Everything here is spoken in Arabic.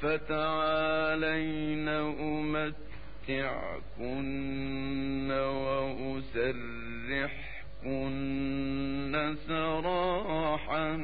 فتعالين أمتعكن وأسرحكن سراحا